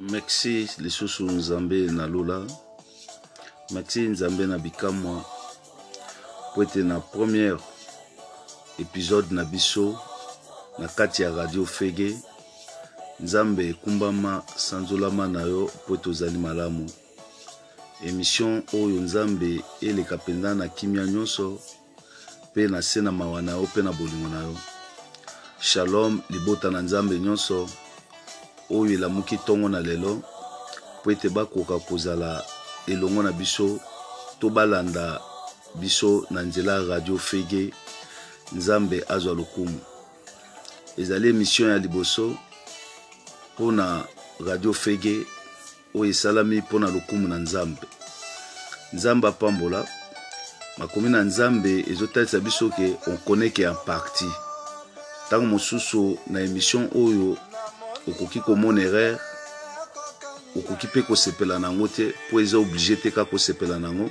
Mexi lisusu nzambe na lola. Mexi nzambe na bikamwa pwete na première episode na biso na kati ya radio fege nzambe ekumbama sanzolama na yo pwete ozali malamu emission oyo nzambe eleka mpenza na kimia nyonso. mpe na se na mawa na yo mpe na bolingo na yo. Shalom libota na Nzambe nyonso oyo elamuki ntongo na lelo mpo ete bakoka kozala elongo na biso to balanda biso na nzela ya radio Fege. Nzambe azwa lokumu. Ezali emission ya liboso mpo na radio Fege. Oyo esalami mpo na lokumu na Nzambe. Nzambe apambola. Makomi na Nzambe ezotalisa biso que on connait que en partie. Tango mosusu na emission oyo okoki komona erreur, okoki mpe kosepela na yango te mpo eza oblige te kaka osepela na yango.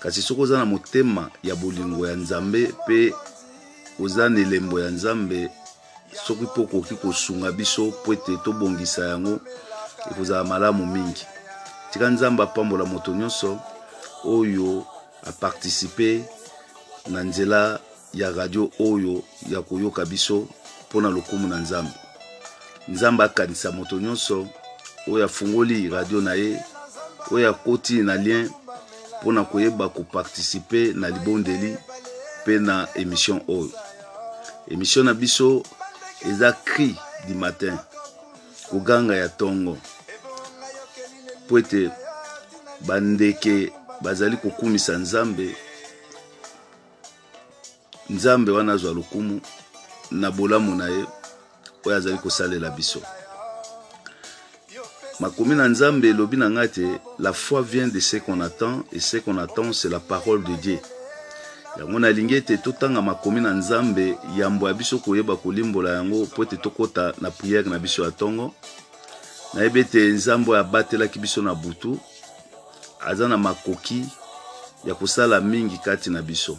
Kasi soki oza na motema ya bolingo ya Nzambe mpe oza na elembo ya Nzambe, Soki mpe okoki kosunga biso mpo ete tobongisa yango, ekozala malamu mingi. Tika Nzambe apambola moto nyonso oyo a participer na nzela ya radio oyo ya koyoka biso mpo na lokumu na Nzambe. Nzambe akanisa moto nyonso oyo afungoli radio na ye, oyo akoti na lien mpo na koyeba ko participer na libondeli mpe na emission oyo. Emission na biso eza cri du matin, koganga ya tongo mpo ete bandeke bazali kokumisa Nzambe, Nzambe wana azwa lokumu na bolamu na ye oyo azali kosalela biso. Makomi na Nzambe elobi na ngai te la foi vient de ce qu'on attend et ce qu'on attend c'est la parole de Dieu. Yango nalingi ete totanga makomi na Nzambe yambo ya biso koyeba kolimbola yango mpo ete tokota na priere na biso ya ntongo. Nayebi ete Nzambe oyo abatelaki biso na butu aza na makoki ya kosala mingi kati na biso.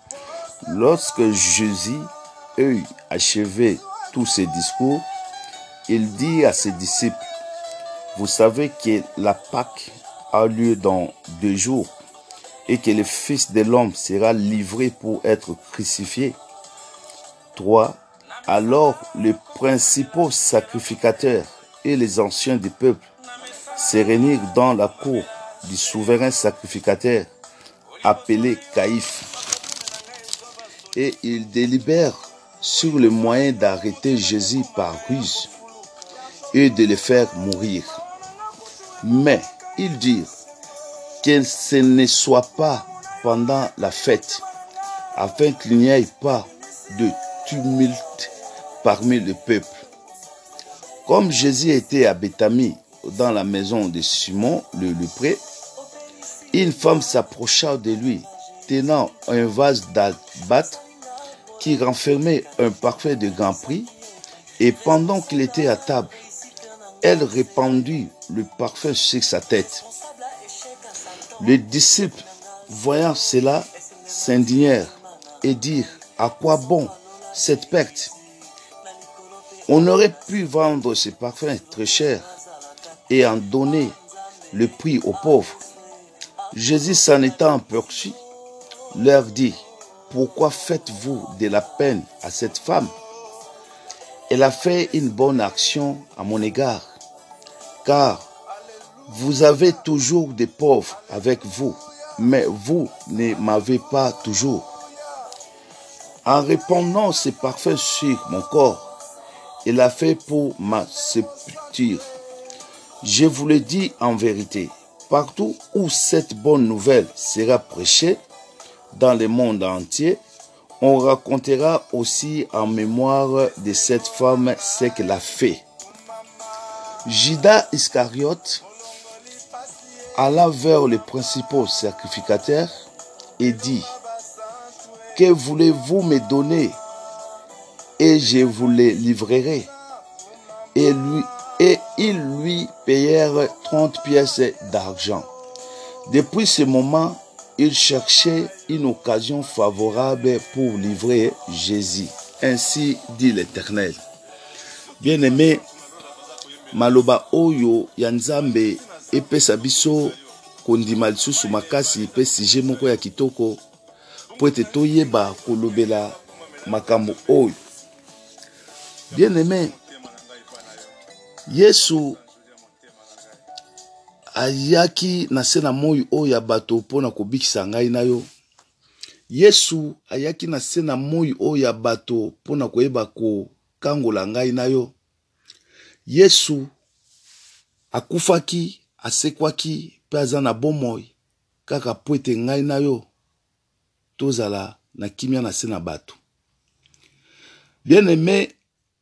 lorsque jésus a achevé tous ses discours il dit à ses disciples vous savez que la Pâque a lieu dans deux jours et que le Fils de l'homme sera livré pour être crucifié. 3. Alors les principaux sacrificateurs et les anciens du peuple se réunirent dans la cour du souverain sacrificateur appelé Caïphe et ils délibèrent sur le moyen d'arrêter Jésus par ruse et de le faire mourir. Mais ils dirent que ce ne soit pas pendant la fête, afin qu'il n'y ait pas de tumulte parmi le peuple. Comme Jésus était à Béthanie, dans la maison de Simon le lepré, une femme s'approcha de lui, tenant un vase d'albâtre qui renfermait un parfum de grand prix, et pendant qu'il était à table, elle répandit le parfum sur sa tête. Les disciples, voyant cela, s'indignèrent et dirent, à quoi bon cette perte On aurait pu vendre ce parfum très cher et en donner le prix aux pauvres. Jésus s'en étant perçu, leur dit, pourquoi faites-vous de la peine à cette femme Elle a fait une bonne action à mon égard car vous avez toujours des pauvres avec vous, mais vous ne m'avez pas toujours. En répondant, c'est parfait sur mon corps, il a fait pour ma sépulture. Je vous le dis en vérité, partout où cette bonne nouvelle sera prêchée, dans le monde entier, on racontera aussi en mémoire de cette femme ce qu'elle a fait. Judas Iscariote alla vers les principaux sacrificateurs et dit, Que voulez-vous me donner Et je vous les livrerai. Et, lui, et ils lui payèrent 30 pièces d'argent. Depuis ce moment, il cherchait une occasion favorable pour livrer Jésus. Ainsi dit l'Éternel. Bien aime maloba oyo ya nzambe epesa biso kondima lisusu makasi pe sujet moko ya kitoko po ete toyeba kolobela makambo oyo bien aime yesu ayaki na se na moi oyo ya bato mpona kobikisa ngai na yo. Yesu ayaki na se na moi oyo ya bato mpo na koyeba kokangola ngai na yo. Yesu akufaki, asekwaki mpe aza na bomoi kaka mpo ete ngai na yo tozala na kimia na se na bato. Bien aime,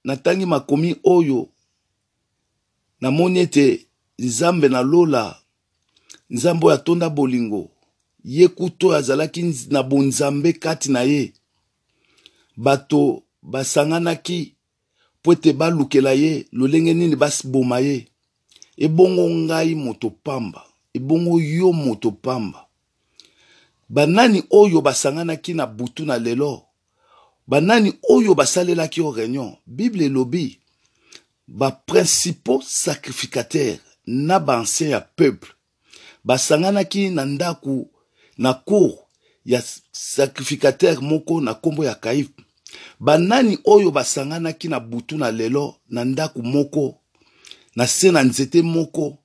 natangi makomi oyo namoni ete Nzambe na lola Nzambe oyo atonda bolingo, ye kutu oyo azalaki na bonzambe kati na ye, bato basanganaki mpo ete balukela ye lolenge nini baboma ye. Ebongo ngai moto pamba? Ebongo yo moto pamba? Banani oyo basanganaki na butu na lelo? Banani oyo basalelaki yo reunion? Bible elobi ba principaux sacrificateurs na ba anciens ya peuple basanganaki na ndaku na cour ya sacrificateur moko na kombo ya Caïphe. Banani oyo basanganaki na butu na lelo na ndaku moko, na se na nzete moko?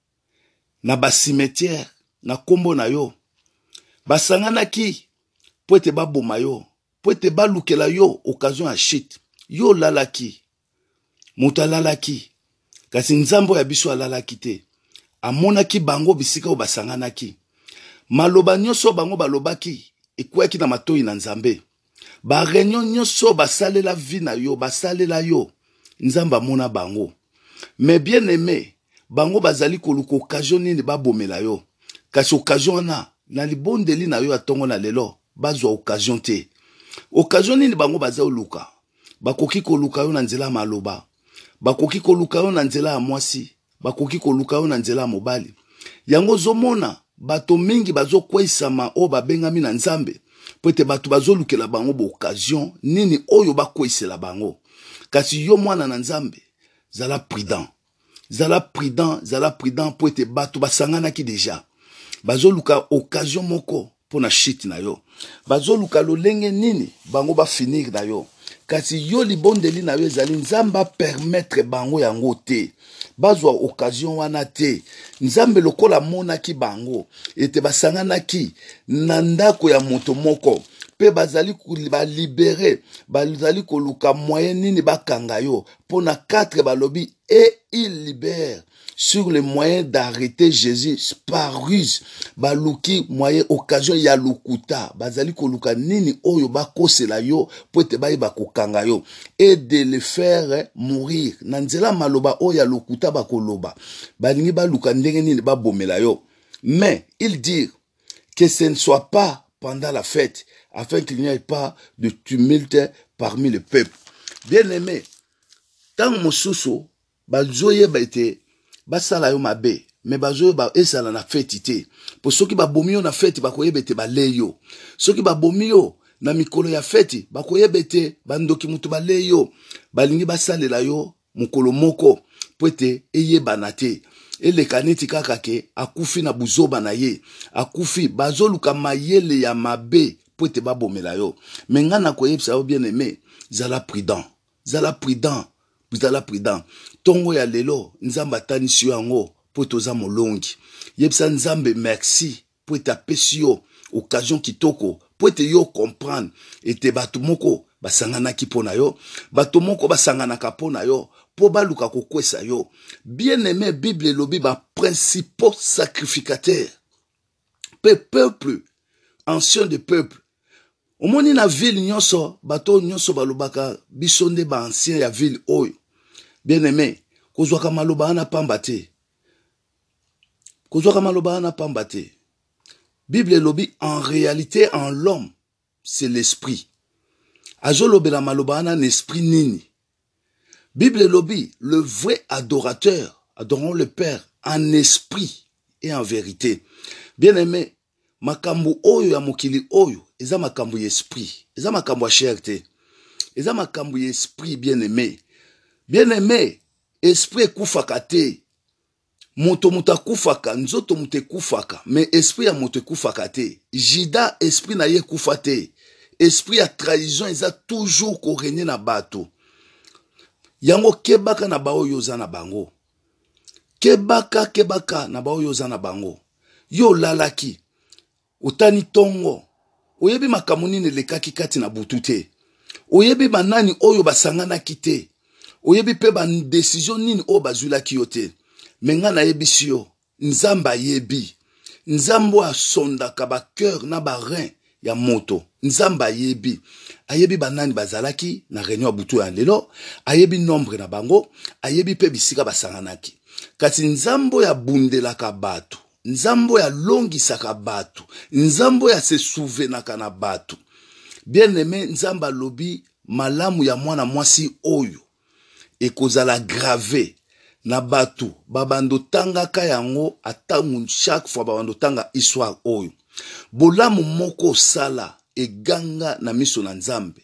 na ba cimetière na kombo na yo ba sanganaki po ete ba boma yo po ete ba lukela yo occasion ya chute yo olalaki mutu alalaki kasi nzambe oyo ya biso alalaki te amonaki bango bisika oyo ba sanganaki maloba nioso bango ba lobaki ekueyaki na matoyi na nzambe Ba reunion nioso oyo basalela vie na yo basalela yo nzambe amona bango mais bien aime bango bazali koluka occasion nini babomela yo kasi occasion wana na libondeli na yo ya tongo na lelo bazwa occasion te occasion nini bango bazaoluka bakoki koluka yo na nzela ya maloba bakoki koluka yo na nzela ya mwasi Bakoki koluka yo na nzela ya mobali. Yango ozomona bato mingi bazokweisama oyo babengami na Nzambe mpo ete bato bazolukela bango ba occasion nini oyo bakweisela bango. Kasi yo mwana na Nzambe, zala prudent. Zala prudent, zala prudent mpo ete bato basanganaki dejà. Bazoluka occasion moko pona chute na yo bazo luka lolenge nini bango ba finir na yo kasi yo libondeli na yo ezali nzambe a permettre bango yango te bazwa occasion wana te nzambe lokola amonaki bango ete basanganaki na ndako ya moto moko mpe bazali balibere bazali koluka moyen nini bakanga yo mpo na 4 balobi et il libère sur le moyen d'arrêter Jesus par ruse baluki moyen occasion ya lokuta bazali koluka nini oyo bakosela yo mpo ete bayeba kokanga yo et de le faire mourir na nzela maloba oyo ya lokuta bakoloba balingi baluka ndenge nini babomela yo mais il dire que ce ne soit pas pendant la fête afin qu'il n'y ait pas de tumulte parmi le peuple bien aimé ntango mosusu bazoyeba ete basala yo mabe me bazoyeba ezala na feti te mpo soki babomi yo na feti bakoyeba ete balei yo soki babomi yo na mikolo ya feti bakoyeba ete bandoki moto balei yo balingi basalela yo mokolo moko mpo ete eyebana te eleka neti kaka ke akufi na buzoba na ye akufi bazoluka mayele ya mabe po ete ba bomela yo mais nga nako yebisa yo bien aime zala prudent zala prudent zala prudent tongo ya lelo nzambe atanisi yo yango po ete oza molongi yebisa nzambe merci po ete apesi yo occasion kitoko po ete yo comprendre ete batu moko ba sanganaki po na yo batu moko ba sanganaka po na yo po ba luka ko kwesa yo bien aime bible elobi ba principaux sacrificateur pe peuple ancien de peuple omoni na ville nyonso bato oyo nyonso balobaka biso nde ba ancien ya ville oyo bien aime kozwaka maloba wana pamba te kozwaka maloba wana pamba te bible elobi en realite en l'homme c'est l'esprit azolobela maloba wana na esprit nini bible elobi le vrai adorateur adorons le père en esprit et en vérité bien aimé makambo oyo ya mokili oyo eza makambo ya esprit eza makambo ya chair te eza makambo ya esprit bien aimé bien aimé esprit ekufaka te Moto moto akufaka, nzoto moto ekufaka mais esprit ya moto ekufaka te. Juda esprit na ye ekufa te. Esprit ya trahison eza toujours ko regner na bato. Yango kebaka na ba oyo oza na bango. Kebaka kebaka na ba oyo oza na bango. Yo olalaki Otani ntongo? Oyebi makambo nini elekaki kati na butu te? Oyebi banani oyo basanganaki te? Oyebi mpe ba decision nini oyo bazwilaki yo te? Mais ngai nayebisi yo, Nzambe ayebi. Nzambe oyo asondaka ba coeur na ba rein ya moto, Nzambe ayebi. Ayebi banani bazalaki na reunion ya butu ya lelo, ayebi nombre na bango, ayebi mpe bisika basanganaki. Kasi Nzambe oyo abundelaka bato, Nzambe oyo alongisaka batu, Nzambe oyo a se souvenaka na batu. Bien aime, Nzambe alobi malamu ya mwana mwasi oyo ekozala grave na batu ba banda otangaka yango atangu chaque fois ba banda otanga histoire oyo bolamu moko osala eganga na miso na Nzambe,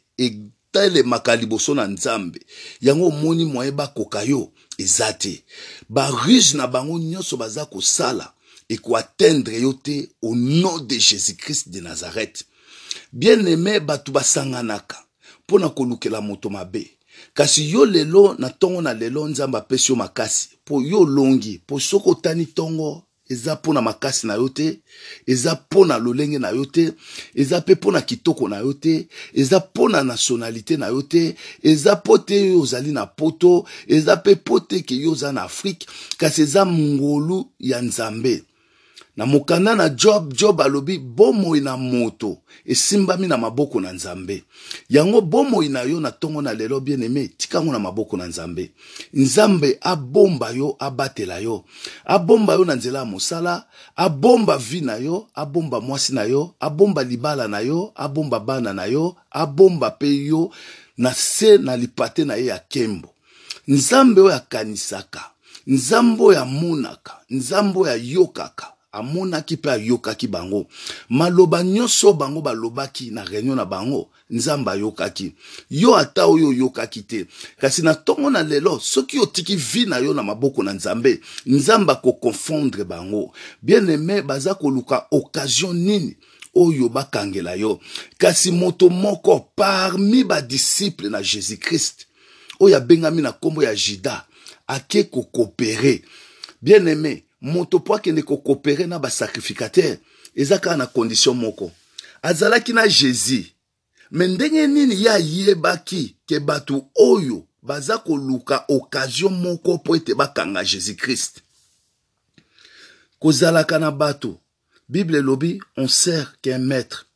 Telemaka liboso na nzambe yango omoni moyen bakoka yo eza te ba ruse na bango nioso baza kosala eko atteindre yo te au nom de Jesus Christ de Nazareth bien aime batu basanganaka pona kolukela moto mabe kasi yo lelo na tongo na lelo nzambe apesi yo makasi po yo olongi po soki otani tongo Eza po na makasi na yo te, eza po na lolenge na yo te, eza pe po na kitoko na yo te, eza po na nationalite na yo te, eza po te yo ozali na poto, eza pe po te ke yo oza na Afrique, kasi eza ngolu ya Nzambe. Na mokanda na Job, Job alobi, Bomoi na moto esimbami na maboko na Nzambe. Yango bomoi na yo na tongo na lelo, bien-aime, tika yango na maboko na Nzambe. Nzambe abomba yo, abatela yo, abomba yo na nzela ya mosala, abomba vie na yo, abomba mwasi na yo, abomba libala na yo, abomba bana na yo, abomba pe yo na se na lipate na ye ya kembo. Nzambe oyo akanisaka, Nzambe oyo amonaka, Nzambe oyo ayokaka, amonaki pe ayokaki bango. Maloba nyonso oyo bango balobaki na reunion na bango, Nzambe ayokaki yo ata oyo oyokaki te, kasi na tongo na lelo soki otiki vie na yo na maboko na Nzambe, Nzambe ako confondre bango bien aime baza koluka occasion nini oyo bakangela yo, kasi moto moko parmi ba disciples na Jesus Christ oyo abengami na kombo ya Judas ake ko cooperer bien aime. Moto po akende ko cooperer na ba sacrificateurs eza kaka na condition moko, azalaki na Jesus mais ndenge nini ye ayebaki que batu oyo baza koluka occasion moko po ete bakanga Jesus-Christ? Kozalaka na batu, Bible elobi on sert qu'un maitre.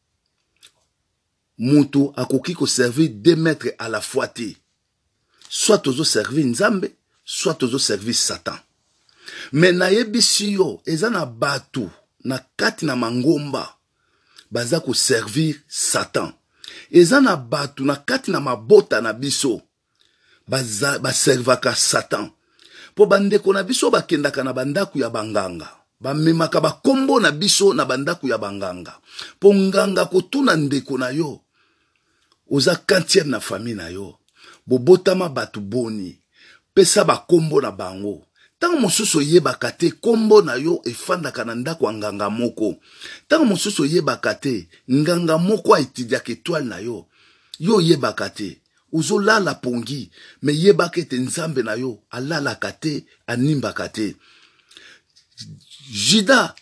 Mutu akoki ko servir deux maitres à la fois te. Soit ozo servir Nzambe, soit ozo servir Satan. Mais nayebisi yo, eza na batu na kati na mangomba baza ko servir Satan. Eza na batu na kati na mabota na biso baza ba servaka satan po ba ndeko na biso bakendaka na ba ndaku ya ba nganga ba memaka ba kombo na biso na ba ndaku ya ba nganga po nganga akotuna ndeko na yo oza quantième na famille na yo bobotama batu boni pesa ba kombo na bango tango mosusu oyebaka te kombo na yo efandaka na ndaku ya nganga moko tango mosusu oyebaka te nganga moko a etidiaka etoile na yo yo oyebaka te Ozo lala pongi mais yebaka ete nzambe na yo alalaka te animbaka te juda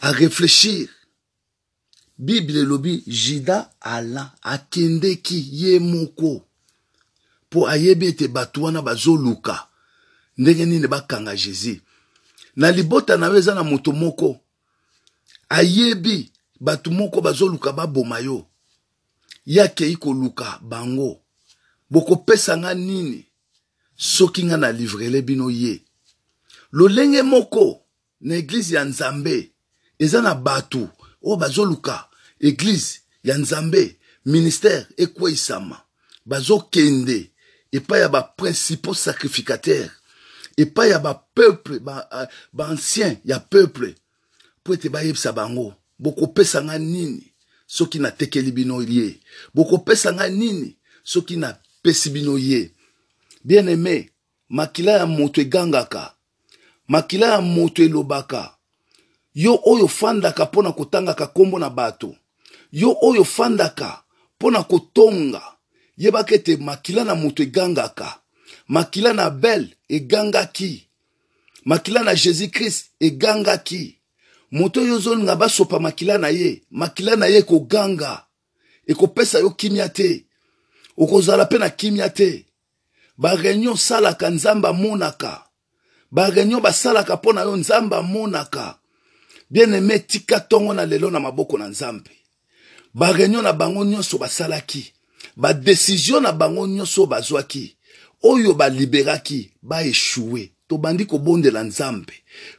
a reflechir bible elobi juda ala akendeki ye moko po ayebi ete bato wana bazoluka ndenge nini bakanga jesus na libota na yo eza na moto moko ayebi bato moko bazoluka baboma yo Ye akeyi koluka bango. Bokopesa ngai nini soki ngai na livrele bino ye? Lolenge moko na eglise ya Nzambe eza na batu oyo bazoluka eglise ya Nzambe ministère ekweyisama, bazokende epai ya ba principaux sacrificateurs, epai ya ba peuples, ba anciens ya peuples. mpo ete bayebisa bango, Bokopesa ngai nini soki natekeli bino ye? Bokopesa ngai nini soki napesi bino ye? Bien-aime, makila ya moto egangaka, makila ya moto elobaka. Yo oyo ofandaka mpo na kotangaka nkombo na bato, yo oyo ofandaka mpo na kotonga, yebaka ete makila na moto egangaka. Makila na Abele egangaki Makila na Jesus Christ egangaki. Moto oyo ozolinga basopa makila na ye, makila na ye ekoganga, ekopesa yo kimia te, okozala mpe na kimia te. Bareunion osalaka Nzambe amonaka, bareunion basalaka mpo na yo Nzambe amonaka. Bien-aime, tika ntongo na lelo na maboko na Nzambe. Ba reunions na bango nionso basalaki, ba decisions na bango nionso oyo bazwaki, oyo ba liberaki ba echouer. Tobandi kobondela Nzambe,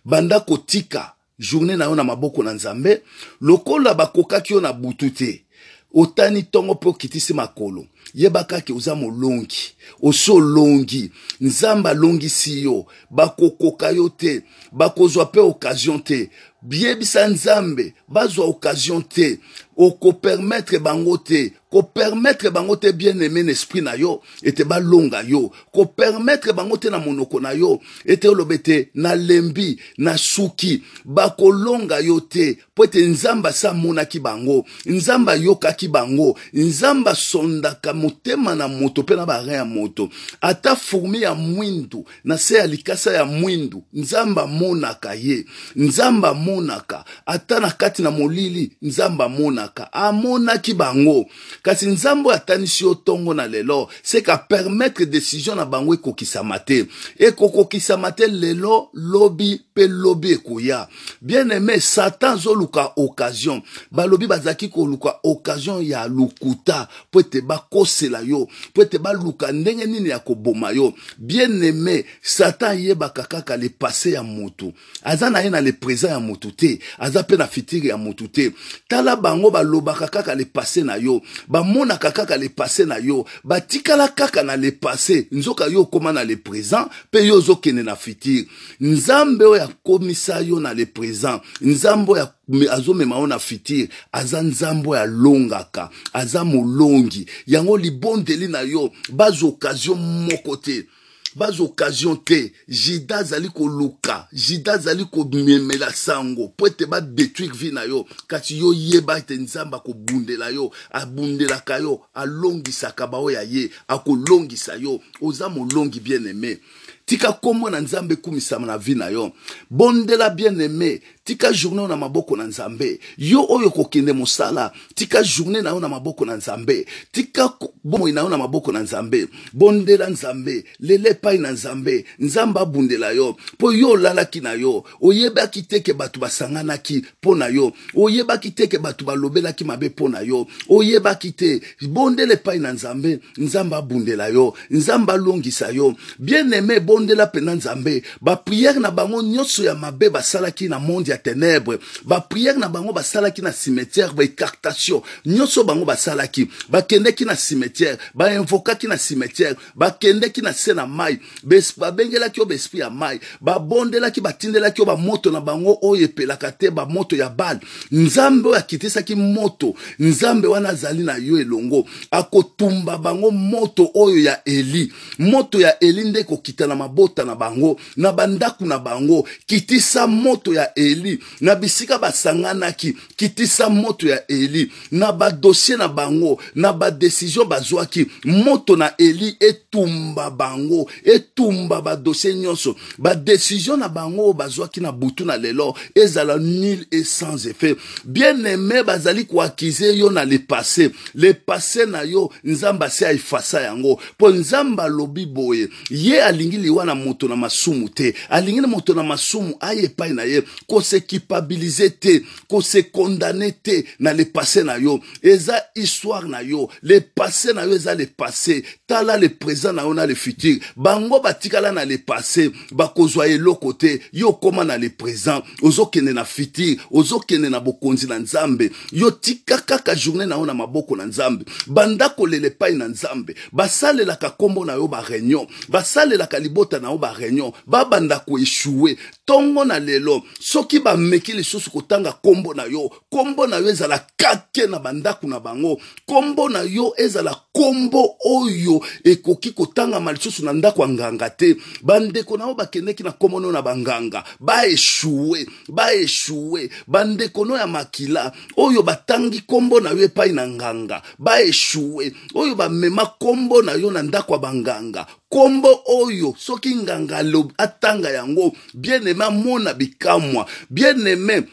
banda kotika journee na yo na maboko na Nzambe, lokola bakokaki yo na butu te, otani tongo mpe okitisi makolo. yeba kake oza molongi osi olongi nzambe alongisi yo bakokoka yo te bakozwa mpe occasion te biyebisa nzambe bazwa occasion te okopermetre bango te kopermetre bango te bien aime na esprit na yo ete balonga yo kopermetre bango te na monoko na yo ete oloba ete nalembi nasuki bakolonga yo te mpo ete nzambe asi amonaki bango nzambe ayokaki bango nzambe asondaka motema na moto mpe na barin ya moto ata furmi ya mwindu na se ya likasa ya mwindu nzambe amonaka ye nzambe amonaka ata na kati na molili nzambe amonaka amonaki bango kasi nzambe oyo atanisi yo ntongo na lelo seka permettre desizio na bango ekokisama te ekokokisama te lelo lobi mpe lobi ekoya Bien aime satan azoluka occasion balobi bazalaki koluka occasion ya lokuta mpo ete bakosela yo mpo ete baluka ndenge nini ya koboma yo bien aime satan ayebaka kaka le passe ya mutu aza na ye na le present ya mutu te aza mpe na fitiri ya mutu te tala bango balobaka kaka le passe na yo bamonaka kaka le passe na yo batikala kaka na le passe nzoka yo okoma na le present mpe yo ozokende na fitiri Nzambe oyo akomisa yo na le present, Nzambe oyo azomema yo na futur, aza Nzambe oyo alongaka, aza molongi. Yango libondeli na yo baza occasion moko te baza occasion te jida azali koluka jida azali komemela sango mpo ete badetruire vie na yo kasi yo yeba ete nzambe akobundela yo abundelaka yo alongisaka baoyo ya ye akolongisa yo oza molongi bien aime tika kombo na nzambe ekumisama na vie na yo bondela bien aime tika journée oyo na maboko na nzambe yo oyo kokende mosala tika journée na yo na maboko na nzambe tika ko- bomoi na yo na maboko na nzambe bondela nzambe lela epai na nzambe nzambe abundela yo mpo yo olalaki na yo oyebaki te ke bato basanganaki mpo na yo oyebaki te ke bato balobelaki mabe mpo na yo oyebaki te bondela epai na nzambe Nzambe abundela yo, Nzambe alongisa yo. Bien aime, bondela pena Nzambe. Ba prière na bango nyoso ya mabe basalaki na monde ya tenebre, ba prière na bango basalaki na cimetière, ba ecartation nyoso bango basalaki, bakendeki na cimetière, ba invokaki na cimetière, bakendeki na se na mayi, babengelaki yo ba esprit ya mayi, babondelaki, batindelaki yo ba moto na bango oyo epelaka te, ba moto ya bale. Nzambe oyo akitisaki moto, Nzambe wana azali na yo elongo. akotumba bango moto oyo ya Eli. Moto ya Eli nde ekokita na mabota na bango, na bandako na bango. Kitisa moto ya Eli na bisika basanganaki, kitisa moto ya Eli na badosie na bango, na badesizio bazwaki. Moto na Eli etumba bango, etumba badosie nyonso, badesizio na bango oyo bazwaki na butu na lelo ezala nul et sans effet. bien aime bazali ko accuse yo na le passe le passe na yo nzambe asi a efasa yango mpo nzambe alobi boye ye alingi liwa na moto na masumu te alingi na moto na masumu aye epai na ye ko se culpabilise te ko se condamne te na le passe na yo eza histoire na yo le passe na yo eza le passe tala le present na yo na le futur bango batikala na le passe bakozwa eloko te yo okoma na le présent ozokende na futur ozokende na bokonzi na nzambe yo tika kaka journée na yo na maboko na nzambe banda kolela epai na nzambe basalelaka nkombo na yo bareunion basalelaka libota na yo bareunion babanda koeshue ntongo na lelo soki bameki lisusu kotanga nkombo na yo Kombo na yo ezala kake na ba ndaku na bango. Kombo na yo ezala kombo oyo ekoki ko tangama lisusu na ndaku ya nganga te. Ba ndeko na yo ba kendeki na kombo na yo na ba nganga, ba echoue, ba echoue. Ba ndeko na yo ya makila oyo ba tangi kombo na yo epayi na nganga, ba echoue. Oyo ba mema kombo na yo na ndaku ya ba nganga, kombo oyo soki nganga a tanga yango bien aime amona bikamua. Bien aime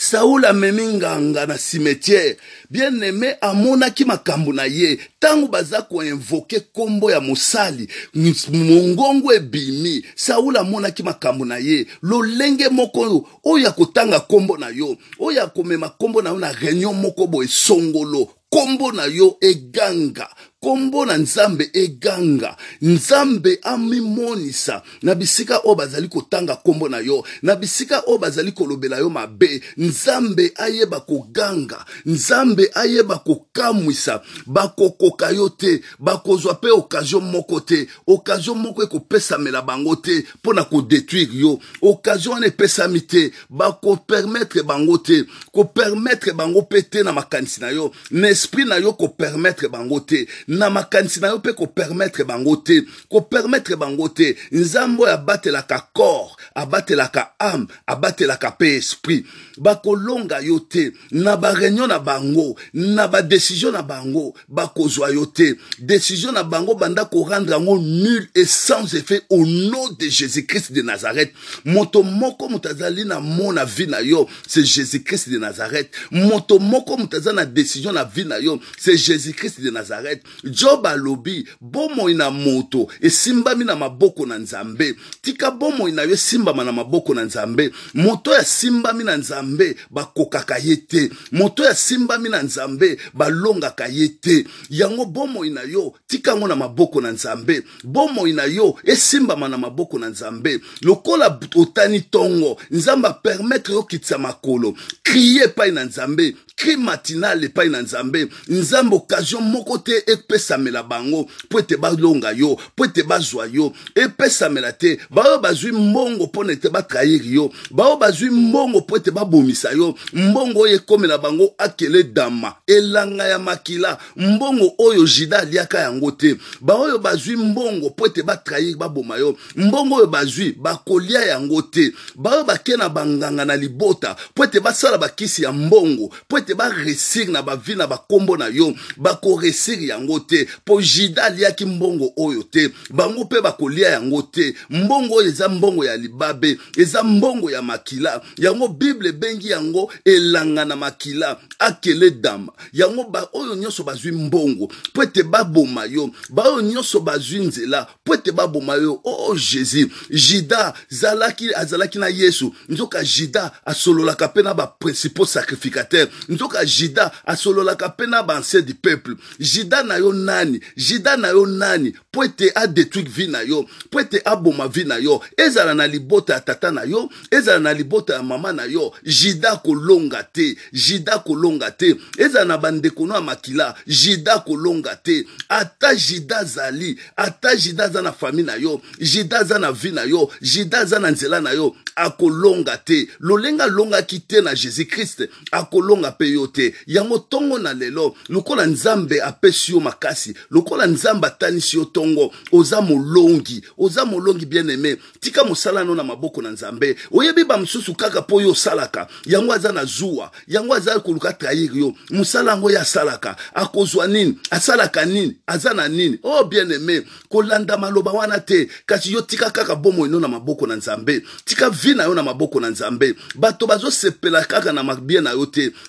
Saul amemi nganga na cimetière, bien aime amonaki makambu na ye tangu baza ko invoque kombo ya mosali mongongo ebimi Saul amonaki makambu na ye lolenge moko oyo oyo ya kotanga kombo na yo oyo ya komema kombo na yo na reunion moko boye songolo Kombo na yo eganga, kombo na Nzambe eganga. Nzambe amimonisa na bisika oyo bazali kotanga kombo na yo, na bisika oyo bazali kolobela yo mabe. Nzambe ayeba koganga, Nzambe ayeba kokamwisa. Bakokoka yo te, bakozwa pe occasion moko te, occasion moko ekopesamela bango te pona ko detruire yo. Occasion wana epesami te. bako permettre bango te ko permettre bango pe te na makanisi na yo na esprit na yo ko permettre bango te na makanisi na yo pe ko permettre bango te ko permettre bango te nzambe oyo abatelaka corps abatelaka ame abatelaka pe esprit bakolonga yo te na ba reunion na bango na ba decision na bango bakozwa yo te decision na bango banda korendre yango nul et sans effet au nom de jésus-christ de nazareth moto moko moto azali na mo na vie na yo c'est jésus-christ de nazareth moto moko moto aza na decision na vie na yo c'est jésus-christ de nazareth Job alobi, Bomoi na moto esimbami na maboko na Nzambe. Tika bomoi na yo esimbama na maboko na Nzambe. Moto oyo asimbami na Nzambe, bakokaka ye te. Moto oyo asimbami na Nzambe, balongaka ye te. Yango bomoi na yo, tika yango na maboko na Nzambe. Bomoi na yo esimbama na maboko na Nzambe. Lokola otani tongo, Nzambe a permettre yo okitisa makolo. Crie epai na Nzambe, cri matinal epai na nzambe nzambe occasion moko te epesamela bango mpo ete balonga yo mpo ete bazwa yo epesamela te baoyo bazwi mbongo mpo na ete batrahiri yo baoyo bazwi mbongo mpo ete babomisa yo mbongo oyo ekomela bango akele dama elanga ya makila mbongo oyo jida aliaka yango te baoyo bazwi mbongo mpo ete batrahiri baboma yo mbongo oyo bazwi bakolia yango te baoyo bake na banganga na libota mpo ete basala bakisi ya mbongo mpo ete baresire na bavi na bakombo na yo bakoresire yango te mpo jida aliaki mbongo oyo te bango mpe bakolia yango te mbongo oyo eza mbongo ya libabe eza mbongo ya makila yango bible ebengi yango elanga na makila akele dama yango baoyo nyonso bazwi mbongo mpo ete baboma yo baoyo nyonso bazwi nzela mpo ete baboma yo o oh, jésus juda zalaki azalaki na yesu nzoka juda asololaka mpe na baprincipaux sacrificateur nzoka juda asololaka mpe na banse du peuple juda na yo nani juda na yo nani mpo ete adetruire vie na yo mpo ete aboma vie na yo ezala na libota ya tata na yo ezala na libota ya mama na yo jida kolonga te jida kolonga te ezala na bandeko no ya makila jida kolonga te ata jida azali ata jida aza na fami na yo jida aza na vi na yo jida aza na nzela na yo akolonga te lolenge alongaki te na jésus krist akolonga mpe yo te yango ntongo na lelo lokola nzambe apesi yo makasi lokola nzambe atanisi yo ntongo oza molongi oza molongi bien aime tika mosala no na maboko na nzambe oyebi bamosusu kaka mpo yo osalaka yango aza na zuwa yango aza koluka trahir yo mosala yango ye asalaka akozwa nini asalaka nini aza na nini o oh, bien aime kolanda maloba wana te kasi yo tika kaka bomoi no na maboko na nzambe tika vi na yo na maboko na nzambe bato bazosepela kaka na mabie na yo te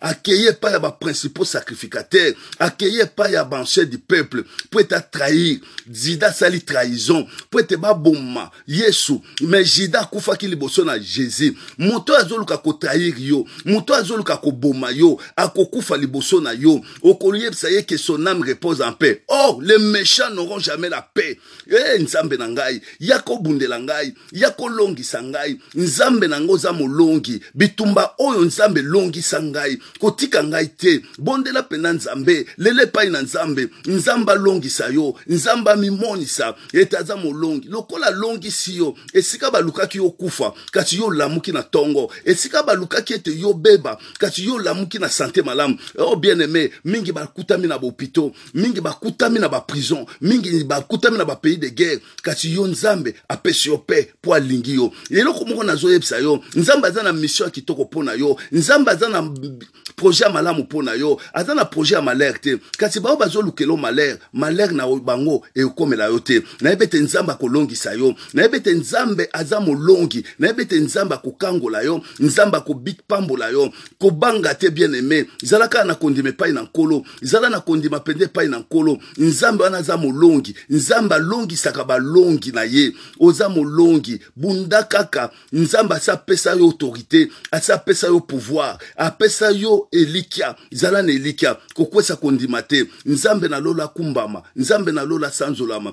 akeyi epai ya ba principaux sacrificateurs akeyi epai ya bancher du peuple mpo ete atrahir jida asali trahison mpo ete baboma yesu me jida akufaki liboso na jesus moto oyo azoluka kotrahir yo moto oyo azoluka koboma yo akokufa liboso na yo okoyebisa ye ke son ame repose en paix or les méchants n'auront jamais la paix e nzambe na ngai yaka obundela ngai ya kolongisa ngai nzambe na yango oza molongi bitumba oyo nzambe longisa ngai kotika ngai te bondela mpenza nzambe lelo epai na nzambe nzambe alongisa yo nzambe amimonisa ete aza molongi lokola alongisi yo esika balukaki yo kufa kasi yo olamuki na ntongo esika balukaki ete yo beba kasi yo olamuki na sante malamu o oh, bien aime mingi bakutami na bopito mingi bakutami na baprison mingi bakutami na bapays de guerre kasi yo nzambe apesi yo pe mpo alingi yo eloko moko nazoyebisa yo nzambe aza na mission ya kitoko mpo na yo nzambe aza na projet ya malamu mpo na yo aza na projet ya malere te kasi baoyo bazolukelo malere malere na bango ekokomela yo te nayebi ete nzambe akolongisa yo nayebi ete nzambe aza molongi nayebi ete nzambe akokangola yo nzambe akobipambola yo kobanga te bien aime zala kaka na kondima epai na nkolo zala na kondima mpenza epai na nkolo nzambe wana aza molongi nzambe alongisaka balongi na ye oza molongi bunda kaka nzambe asi apesa yo autorité asi apesa yo pouvoir apesa yo elikya zala na elikya kokwesa kondima te nzambe na lola akumbama nzambe na lola asanzolama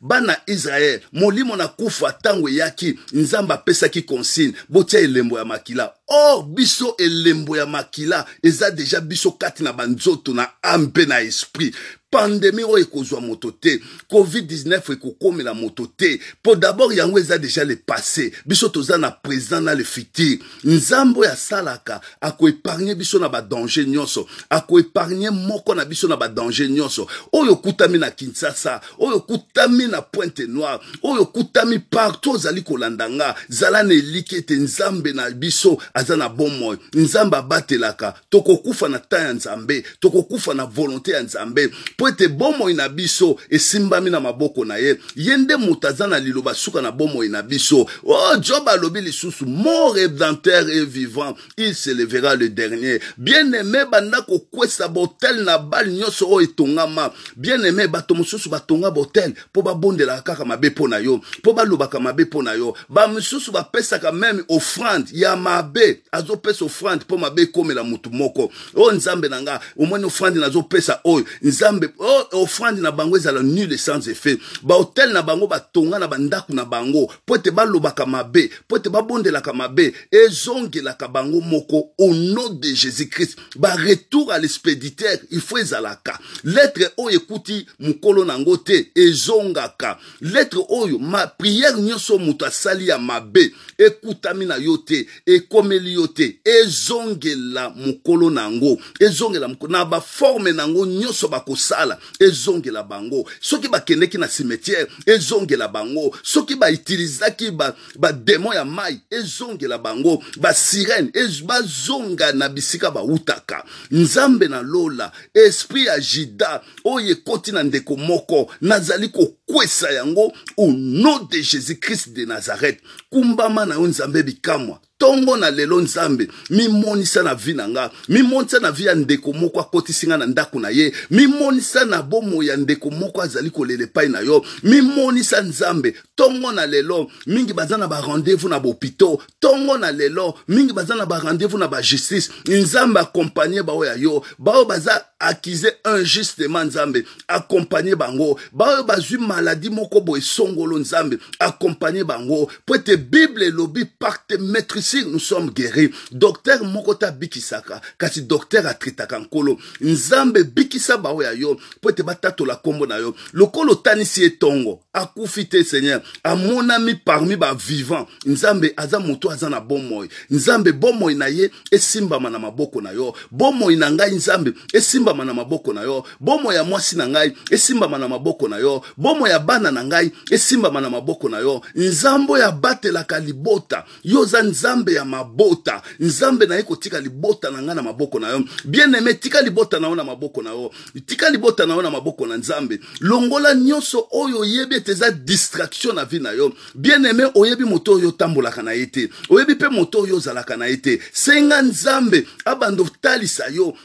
Bana ya Israël, molimo na kufa tango eyaki, Nzambe apesaki consigne, botia elembo ya makila. Or, biso, elembo ya makila eza dejà biso kati na ba nzoto, na ame mpe na esprit. Pandemie oyo ekozua moto te, covid 19 ekokomela moto te, mpo d'abord yango eza dejà le passe, biso toza na present na le futur. Nzambe oyo asalaka akoepargne biso na badanger nyonso, akoepargne moko na biso na badanger nyonso. Oyo okutami na Kinshasa, oyo okutami na Pointe Noire, oyo okutami partout ozali kolanda nga, zala na eliki ete Nzambe na biso aza na bomoi. Nzambe abatelaka tokokufa na temps ya nzambe tokokufa na volonte ya nzambe mpo ete bomoi na biso esimbami na maboko na ye ye nde moto aza na liloba suka na bomoi na biso o oh, job alobi lisusu mon redenteur est vivant il se levera le dernier bien aime banda kokwesa botel na bale nyonso oyo etongama bien aime bato mosusu batonga botel mpo babondelaka kaka mabe mpo na yo mpo balobaka mabe mpo na yo bamosusu bapesaka meme offrande ya mabe azopesa offrande mpo mabe ekomela motu moko o oh, nzambe na nga omoni offrande nazopesa oyo nzambe o oh, offrande na bango ezala nul et sans effet bahotel na bango batonga na bandako na bango mpo ete balobaka mabe mpo ete babondelaka mabe ezongelaka bango moko au nom de jésus christ baretour à l'expéditeur il faut ezalaka lettre oyo ekuti mokolo na yango te ezongaka lettre oyo ma prière nyonso moto asali ya mabe ekutami na yo te ekomeli yo te ezongela mokolo na yango ezongela mokolo na baforme na yango nyonso bakosala ezongela bango soki bakendeki na cimetière ezongela bango soki baitilizaki bademo ba ya mai ezongela bango basirene ez, bazonga na bisika bautaka nzambe na lola esprit ya jida oyo ekoti na ndeko moko nazali kokwesa yango au nom de jésus christ de nazareth kumbama na yo nzambe bikamwa tongo na lelo nzambe mimonisa na vi na nga mimonisa na vi ya ndeko moko akotisi nga na ndako na ye mimonisa na bomoi ya ndeko moko azali kolela epai na yo mimonisa nzambe tongo na lelo mingi baza na barendez-vous na bopito tongo na lelo mingi baza na ba rendez-vous na ba justice nzambe accompagne baoyo ya yo baoyo baza accuse injustement nzambe accompagne bango baoyo bazwi maladi moko boye songolo nzambe accompagne bango po ete bible elobi par te maîtrising nous sommes guéri docteur moko te abikisaka kasi docteur atritaka nkolo Nzambe, bikisa baoyo ya yo mpo ete batatola nkombo na yo. Lokola otanisi ye ntongo, akufi te, Seigneur. Amonami parmi ba vivants. Nzambe, aza moto oyo aza na bomoi. Nzambe, bomoi na ye esimbama na maboko na yo. Bomoi na ngai, Nzambe, esimbama na maboko na yo. Bomoi ya mwasi na ngai, esimbama na maboko na yo. Bomoi ya bana na ngai, esimbama na maboko na yo. Nzambe oyo abatelaka libota. Yo oza nzambe ya mabota nzambe naye kotika libota na ngai na maboko na yo bien aime tika libota na yo na maboko na yo tika libota na yo na maboko na nzambe longola nyonso oyo oyebi ete eza distraction na vie na yo bien aime oyebi moto oyo otambolaka na ye te oyebi mpe moto oyo ozalaka na ye te senga nzambe abanda otalisa yo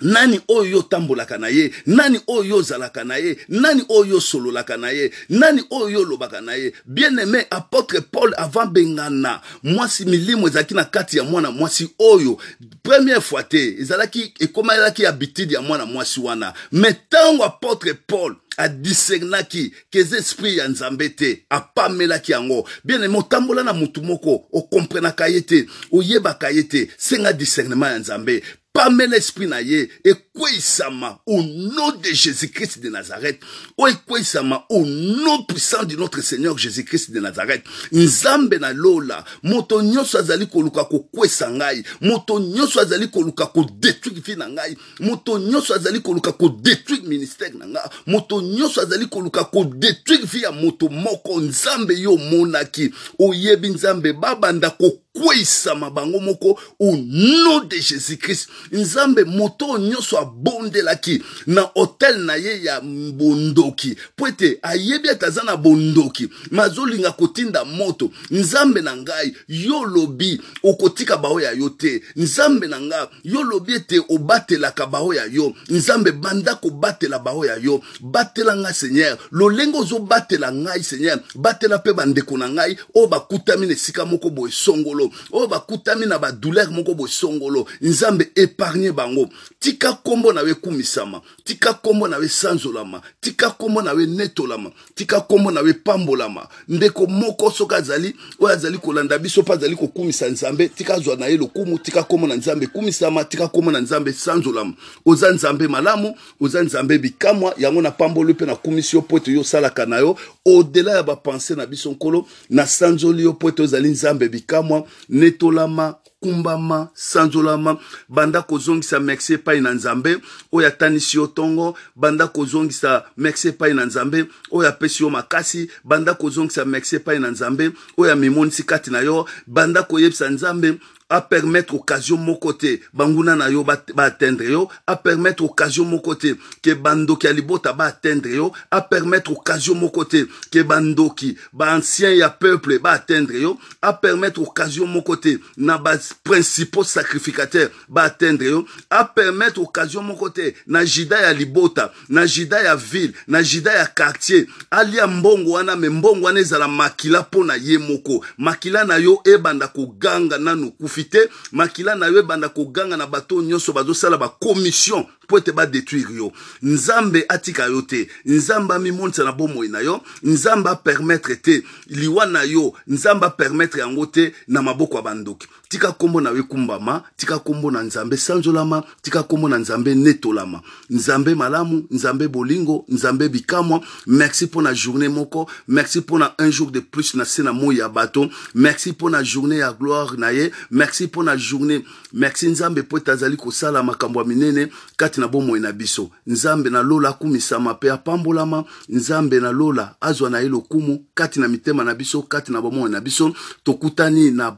Nani oyo yo otambolaka na ye? Nani oyo yo ozalaka na ye? Nani oyo yo osololaka na ye? Nani oyo yo olobaka na ye? Bien-aime, apotre Paul avant abengana mwasi, milimo ezalaki na kati ya mwana mwasi oyo première fois te, ezalaki ekomelaki habitude ya mwana mwasi wana. Mais tango apotre Paul a discernaki que eza esprit ya Nzambe te, apamelaki yango. Bien-aime, otambola na mutu moko, okomprenaka ye te, oyebaka ye te, senga discernement ya Nzambe. pamela esprit na ye ekweisama au nom de jésus christ de nazareth oyo ekweisama au nom puissant du notre seigneur jésus christ de nazareth nzambe na lola moto nyonso azali koluka kokwesa ngai moto nyonso azali koluka kodetruire vie na ngai moto nyonso azali koluka kodetruire ministère na ngai moto nyonso azali koluka kodetruire vie ya moto moko nzambe yo omonaki oyebi nzambe babanda ko ekweisama bango moko au nom de Jesus Christ. Nzambe moto oyo nyonso abondelaki na hotel na ye ya bondoki mpo ete ayebi ete aza na bondoki ma azolinga kotinda moto. Nzambe na ngai yo olobi okotika baoyo ya yo te. Nzambe na ngai Yo olobi ete obatelaka baoyo ya yo. Nzambe, banda kobatela baoyo ya yo. Batela ngai, Seigneur, lolenge ozobatela ngai, Seigneur. Batela mpe bandeko na ngai oyo bakutami na esika moko boye songolo, oyo bakutami na ba douleur moko boye songolo. Nzambe, epargne bango. Tika kombo na yo ekumisama. Tika kombo na yo esanzolama. Tika kombo na yo enetolama. tika nkombo na yo epambolama ndeko moko soki azali oyo azali kolanda biso mpe azali kokumisa nzambe tika azwa na ye lokumu tika nkombo na nzambe ekumisama tika nkombo na nzambe esanzolama oza nzambe malamu oza nzambe bikamwa yango napamboli mpe nakumisi yo mpo ete yo osalaka na yo odela ya bapense na biso nkolo nasanzoli yo mpo ete ozali nzambe bikamwa netolama Kumbama, sanzolama, banda kozongisa merci epai na Nzambe oyo atanisi yo tongo, banda kozongisa merci epai na Nzambe oyo apesi yo makasi, banda kozongisa merci epai na Nzambe oyo amimonisi kati na yo, banda koyebisa Nzambe a permettre occasion moko te banguna na yo ba, ba atteindre yo a permettre occasion moko te ke bandoki ya libota ba atteindre yo a permettre occasion moko te ke bandoki ba ancien ya peuple ba atteindre yo a permettre occasion moko te na ba principaux sacrificateurs ba atteindre yo a permettre occasion moko te na jida ya libota na jida ya ville na jida ya quartier alia mbongo wana me mbongo wana ezala makila mpo na ye moko makila na yo ebanda koganga nanu okufi te makila na yo ebanda koganga na bato nyonso bazosala ba commission mpo ete ba detruire yo nzambe atika yo te nzambe amimonisa na bomoi na yo nzambe apermettre te liwa na yo nzambe apermettre yango te na maboko ya bandoki tika nkombo na yo ekumbama tika nkombo na nzambe esanzolama tika nkombo na nzambe enetolama nzambe malamu nzambe bolingo nzambe bikamwa merci mpo na journée moko merci mpo na un jour de plus na se na moi ya bato merci mpo na journée ya gloire na ye merci mpo na journée Merci Nzambe pwete azali kosala makambo ya minene kati na bomoi na biso. Nzambe na lola akumisama mpe apambolama. Nzambe na lola azwa na ye lokumu kati na mitema na biso, kati na bomoi na biso. Tokutani na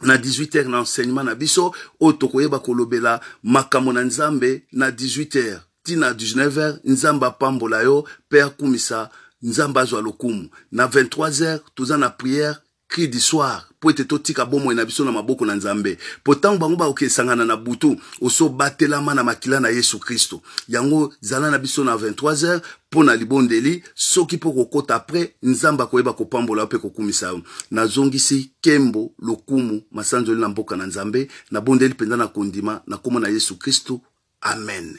na 18h na enseignement na biso oyo tokoyeba kolobela makambo na Nzambe na 18h ti na 19h. Nzambe apambola yo mpe akumisa Nzambe azwa lokumu. Na 23h toza na prière Cri du soir po ete totika bomoi na biso na maboko na Nzambe, po ntango bango bakokesangana na butu, osobatelama na makila na Yesu Kristu. Yango zala na biso na 23 heures po na libondeli, soki po okokota après, Nzambe akoyeba kopambola yo pe kokumisa yo. Nazongisi kembo, lokumu, masanzoli na mboka na Nzambe, nabondeli mpenza na kondima, na kombo na Yesu Kristu, amene.